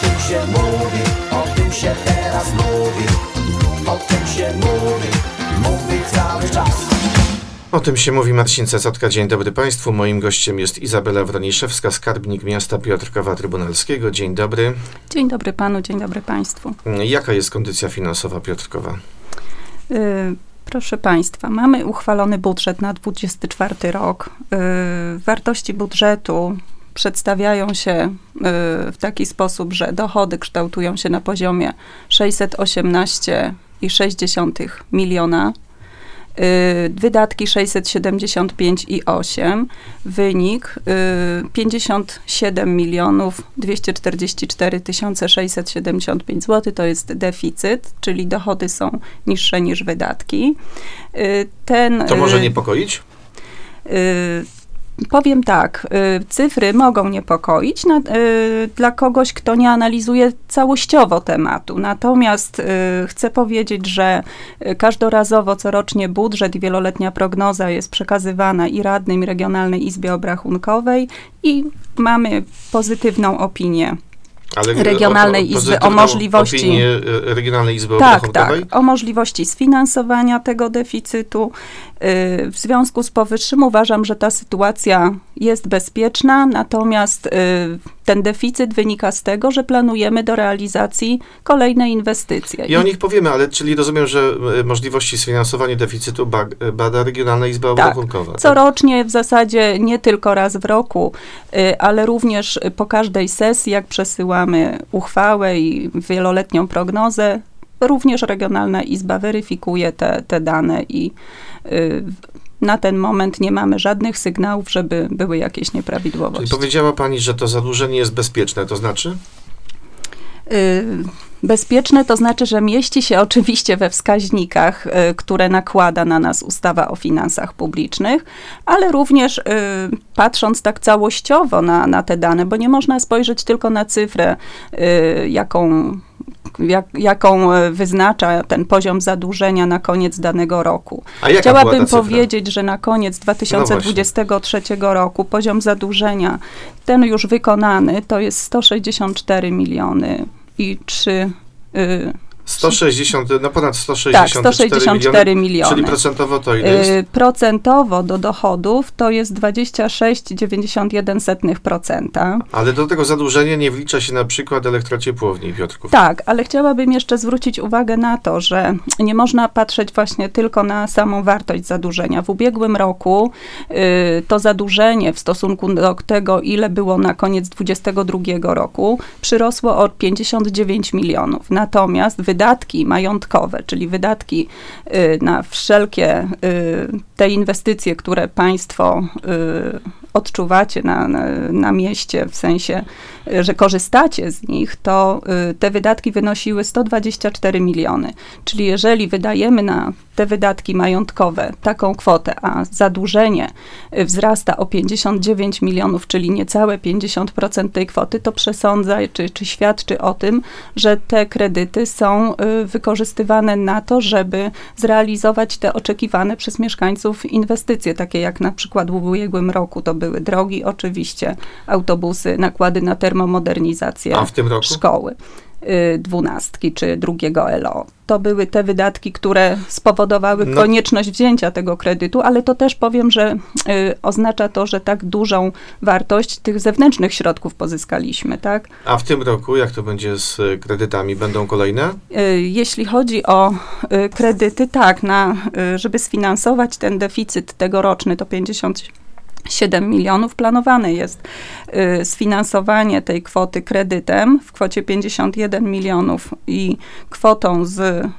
tym się mówi, o tym się teraz mówi O tym się mówi, mówi cały czas O tym się mówi Marcin Cecotka. Dzień dobry Państwu. Moim gościem jest Izabela Wroniszewska, skarbnik miasta Piotrkowa Trybunalskiego. Dzień dobry. Dzień dobry panu, dzień dobry państwu. Jaka jest kondycja finansowa Piotrkowa? Y, Proszę Państwa, mamy uchwalony budżet na 24 rok. Y, Wartości budżetu przedstawiają się y, w taki sposób, że dochody kształtują się na poziomie 618,6 miliona, y, wydatki 675,8, wynik y, 57 milionów 244 675 zł, to jest deficyt, czyli dochody są niższe niż wydatki. Y, Ten, To może y, niepokoić? Powiem tak, y, cyfry mogą niepokoić na, y, dla kogoś, kto nie analizuje całościowo tematu. Natomiast y, chcę powiedzieć, że każdorazowo, corocznie budżet i wieloletnia prognoza jest przekazywana i radnym, i Regionalnej Izbie Obrachunkowej i mamy pozytywną opinię. Ale Regionalnej Izby o możliwości- e, Regionalnej Izby Tak, tak. O możliwości sfinansowania tego deficytu. Y, W związku z powyższym uważam, że ta sytuacja jest bezpieczna, natomiast y, ten deficyt wynika z tego, że planujemy do realizacji kolejne inwestycje. I o nich powiemy, ale czyli rozumiem, że e, możliwości sfinansowania deficytu ba- bada Regionalna Izba Tak. Obrachunkowa. tak? Corocznie w zasadzie nie tylko raz w roku, y, ale również po każdej sesji, jak przesyłamy uchwałę i wieloletnią prognozę, również Regionalna Izba weryfikuje te, te dane i y, na ten moment nie mamy żadnych sygnałów, żeby były jakieś Czyli nieprawidłowości. powiedziała Pani, że to zadłużenie jest bezpieczne, to znaczy? Y, Bezpieczne to znaczy, że mieści się oczywiście we wskaźnikach, y, które nakłada na nas ustawa o finansach publicznych, ale również y, patrząc tak całościowo na, na te dane, bo nie można spojrzeć tylko na cyfrę, jaką, jak, jaką y, wyznacza ten poziom zadłużenia na koniec danego roku. Chciałabym powiedzieć, że na koniec 2023 roku poziom zadłużenia, ten już wykonany, to jest 164 miliony i 3. Y, 160, no ponad 164, tak, 164 miliony. Czyli procentowo to ile jest? Y, procentowo do dochodów to jest 26,91%. Ale do tego zadłużenia nie wlicza się na przykład elektrociepłowni Piotrków. Tak, ale chciałabym jeszcze zwrócić uwagę na to, że nie można patrzeć właśnie tylko na samą wartość zadłużenia. W ubiegłym roku y, to zadłużenie w stosunku do tego, ile było na koniec 2022 roku, przyrosło o 59 milionów. Natomiast wydatki majątkowe, czyli wydatki y, na wszelkie y, te inwestycje, które państwo y, odczuwacie na, na, na mieście, w sensie, że korzystacie z nich, to te wydatki wynosiły 124 miliony. Czyli jeżeli wydajemy na te wydatki majątkowe taką kwotę, a zadłużenie wzrasta o 59 milionów, czyli niecałe 50% tej kwoty, to przesądza czy, czy świadczy o tym, że te kredyty są y, wykorzystywane na to, żeby zrealizować te oczekiwane przez mieszkańców inwestycje, takie jak na przykład w ubiegłym roku to były drogi, oczywiście, autobusy, nakłady na termomodernizację szkoły dwunastki czy drugiego LO. To były te wydatki, które spowodowały No. konieczność wzięcia tego kredytu, ale to też powiem, że y, oznacza to, że tak dużą wartość tych zewnętrznych środków pozyskaliśmy, tak? A w tym roku, jak to będzie z e, kredytami? Będą kolejne? Y, Jeśli chodzi o y, kredyty, tak, na, y, żeby sfinansować ten deficyt tegoroczny, to 57 milionów, planowane jest y, sfinansowanie tej kwoty kredytem w kwocie 51 milionów i kwotą z y,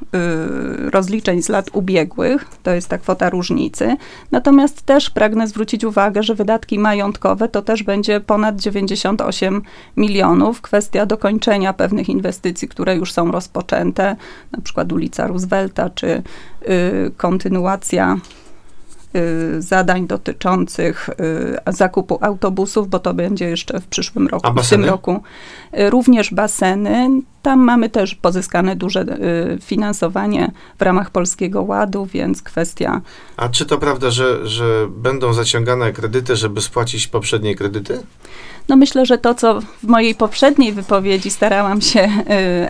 rozliczeń z lat ubiegłych, to jest ta kwota różnicy. Natomiast też pragnę zwrócić uwagę, że wydatki majątkowe to też będzie ponad 98 milionów. Kwestia dokończenia pewnych inwestycji, które już są rozpoczęte, na przykład ulica Roosevelta, czy y, kontynuacja zadań dotyczących y, zakupu autobusów, bo to będzie jeszcze w przyszłym roku, w tym roku. Y, Również baseny. Tam mamy też pozyskane duże y, finansowanie w ramach Polskiego Ładu, więc kwestia A czy to prawda, że, że będą zaciągane kredyty, żeby spłacić poprzednie kredyty? No myślę, że to, co w mojej poprzedniej wypowiedzi starałam się y,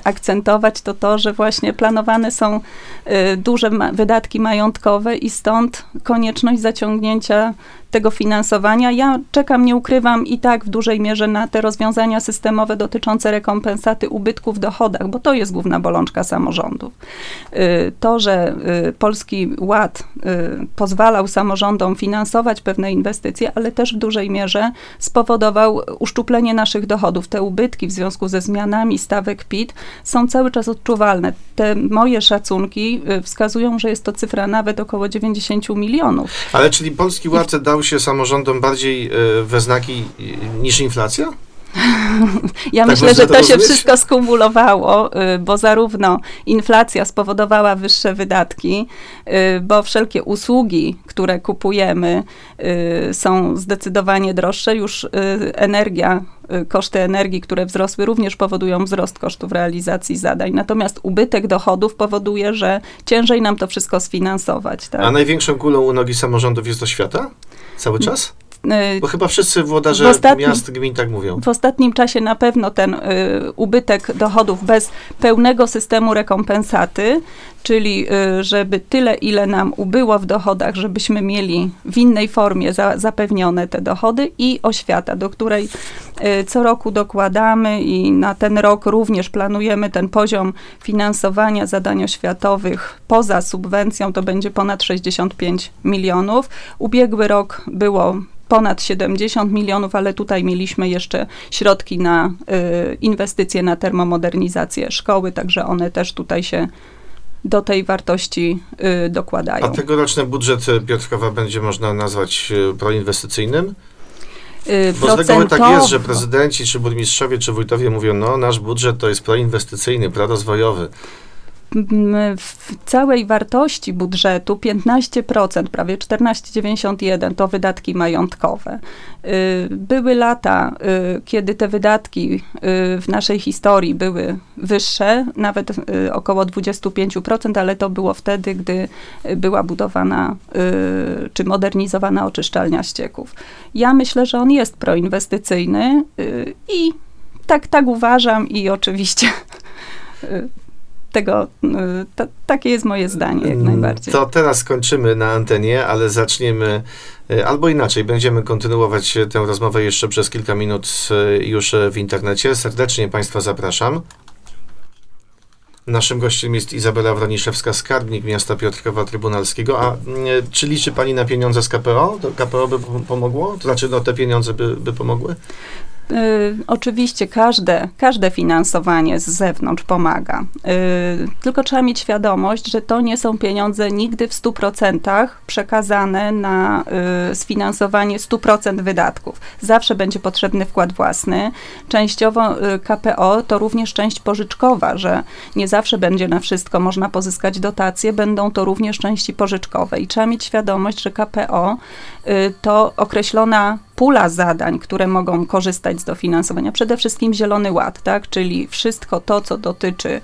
akcentować, to to, że właśnie planowane są y, duże ma- wydatki majątkowe i stąd konieczność zaciągnięcia tego finansowania. Ja czekam, nie ukrywam i tak w dużej mierze na te rozwiązania systemowe dotyczące rekompensaty ubytku w dochodach, bo to jest główna bolączka samorządów. Y, To, że y, Polski Ład y, pozwalał samorządom finansować pewne inwestycje, ale też w dużej mierze spowodował uszczuplenie naszych dochodów. Te ubytki w związku ze zmianami stawek PIT są cały czas odczuwalne. Te moje szacunki wskazują, że jest to cyfra nawet około 90 milionów. Ale czyli Polski Ład dał się samorządom bardziej e, we znaki e, niż inflacja? Ja Tak myślę, że to to się wszystko skumulowało, y, bo zarówno inflacja spowodowała wyższe wydatki, y, bo wszelkie usługi, które kupujemy, y, są zdecydowanie droższe. Już energia, koszty energii, które wzrosły, również powodują wzrost kosztów realizacji zadań. Natomiast ubytek dochodów powoduje, że ciężej nam to wszystko sfinansować. Tak? A największą kulą u nogi samorządów jest oświata? Cały czas? Y, Bo chyba wszyscy włodarze ostatnim- miast, gmin tak mówią. W ostatnim czasie na pewno ten y, ubytek dochodów bez pełnego systemu rekompensaty, czyli y, żeby tyle, ile nam ubyło w dochodach, żebyśmy mieli w innej formie za, zapewnione te dochody i oświata, do której y, co roku dokładamy i na ten rok również planujemy ten poziom finansowania zadań oświatowych poza subwencją, to będzie ponad 65 milionów. Ubiegły rok było ponad 70 milionów, ale tutaj mieliśmy jeszcze środki na y, inwestycje na termomodernizację szkoły, także one też tutaj się do tej wartości y, dokładają. A tegoroczny budżet e, Piotrkowa będzie można nazwać proinwestycyjnym? Y, Bo z reguły tak jest, że procentowo- prezydenci, czy burmistrzowie, czy wójtowie mówią, no nasz budżet to jest proinwestycyjny, prorozwojowy. W całej wartości budżetu 15%, prawie 14,91 to wydatki majątkowe. Y, Były lata, y, kiedy te wydatki y, w naszej historii były wyższe, nawet około 25%, ale to było wtedy, gdy była budowana czy modernizowana oczyszczalnia ścieków. Ja myślę, że on jest proinwestycyjny i tak, tak uważam i oczywiście tego, y, ta, takie jest moje zdanie jak najbardziej. To teraz skończymy na antenie, ale zaczniemy e, albo inaczej. Będziemy kontynuować tę rozmowę jeszcze przez kilka minut e, już w internecie. Serdecznie Państwa zapraszam. Naszym gościem jest Izabela Wroniszewska, skarbnik miasta Piotrkowa Trybunalskiego. A mm, czy liczy Pani na pieniądze z KPO? To KPO by pom- pomogło? To znaczy, no te pieniądze by, by pomogły? Y, oczywiście każde, każde finansowanie z zewnątrz pomaga. Y, tylko trzeba mieć świadomość, że to nie są pieniądze nigdy w 100% przekazane na y, sfinansowanie 100% wydatków. Zawsze będzie potrzebny wkład własny. Częściowo KPO to również część pożyczkowa, że nie zawsze będzie na wszystko można pozyskać dotacje, będą to również części pożyczkowe. I trzeba mieć świadomość, że KPO to określona pula zadań, które mogą korzystać z dofinansowania. Przede wszystkim Zielony Ład, tak? czyli wszystko to, co dotyczy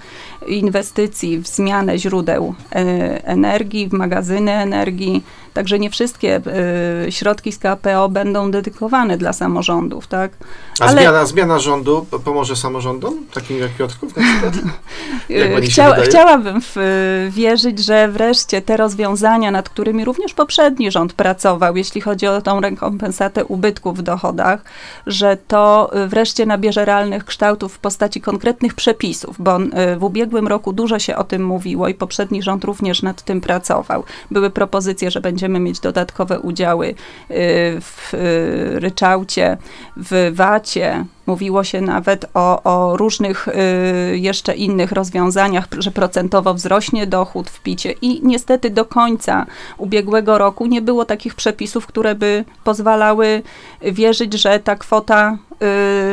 inwestycji w zmianę źródeł e, energii, w magazyny energii. Także nie wszystkie e, środki z KPO będą dedykowane dla samorządów, tak? A Ale- zmiana, zmiana rządu po- pomoże samorządom, takim jak Piotrków na przykład? Jak Chcia, chciałabym w, y, wierzyć, że wreszcie te rozwiązania, nad którymi również poprzedni rząd pracował, jeśli chodzi o tą rekompensatę ubytków w dochodach, że to y, wreszcie nabierze realnych kształtów w postaci konkretnych przepisów, bo y, w ubiegłym roku dużo się o tym mówiło i poprzedni rząd również nad tym pracował. Były propozycje, że będziemy mieć dodatkowe udziały y, w ryczałcie, w wacie, Mówiło się nawet o, o różnych y, jeszcze innych rozwiązaniach, że procentowo wzrośnie dochód w picie i niestety do końca ubiegłego roku nie było takich przepisów, które by pozwalały wierzyć, że ta kwota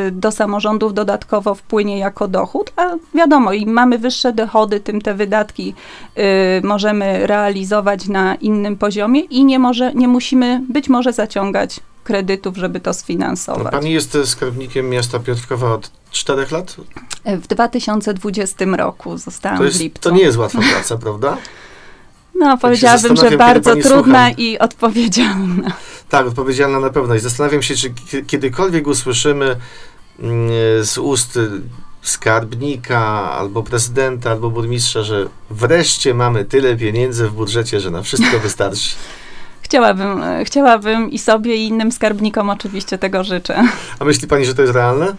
y, do samorządów dodatkowo wpłynie jako dochód, a wiadomo, im mamy wyższe dochody, tym te wydatki y, możemy realizować na innym poziomie i nie, może, nie musimy być może zaciągać kredytów, żeby to No, sfinansować. pani jest e, skarbnikiem miasta Piotrkowa od czterech lat? W 2020 roku zostałam To, w jest, lipcu. to nie jest łatwa praca, prawda? No, powiedziałabym, że bardzo trudna słucham. i odpowiedzialna. Tak, odpowiedzialna na pewno. I zastanawiam się, czy ki- kiedykolwiek usłyszymy mm, z ust y, skarbnika, albo prezydenta, albo burmistrza, że wreszcie mamy tyle pieniędzy w budżecie, że na wszystko wystarczy. Chciałabym, chciałabym i sobie, i innym skarbnikom oczywiście tego życzę. A myśli pani, że to jest realne?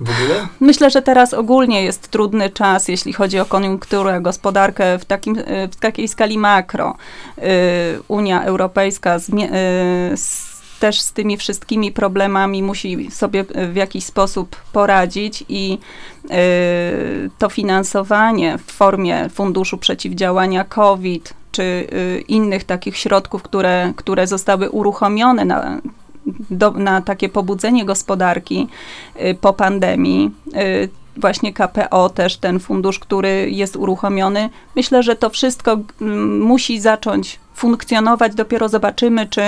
W ogóle? Myślę, że teraz ogólnie jest trudny czas, jeśli chodzi o koniunkturę, gospodarkę w, takim, e, w takiej skali makro. Y, Unia Europejska zmie- y, z, też z tymi wszystkimi problemami musi sobie w jakiś sposób poradzić i y, to finansowanie w formie Funduszu Przeciwdziałania COVID czy y, innych takich środków, które, które zostały uruchomione na, do, na takie pobudzenie gospodarki y, po pandemii. y, Właśnie KPO, też ten fundusz, który jest uruchomiony. Myślę, że to wszystko musi zacząć funkcjonować. Dopiero zobaczymy, czy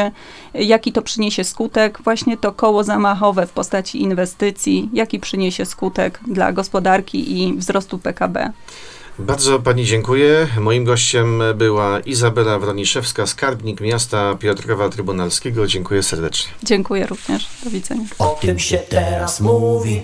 jaki to przyniesie skutek. Właśnie to koło zamachowe w postaci inwestycji, jaki przyniesie skutek dla gospodarki i wzrostu PKB. Bardzo pani dziękuję. Moim gościem była Izabela Wroniszewska, skarbnik miasta Piotrkowa Trybunalskiego. Dziękuję serdecznie. Dziękuję również. Do widzenia. O tym się teraz mówi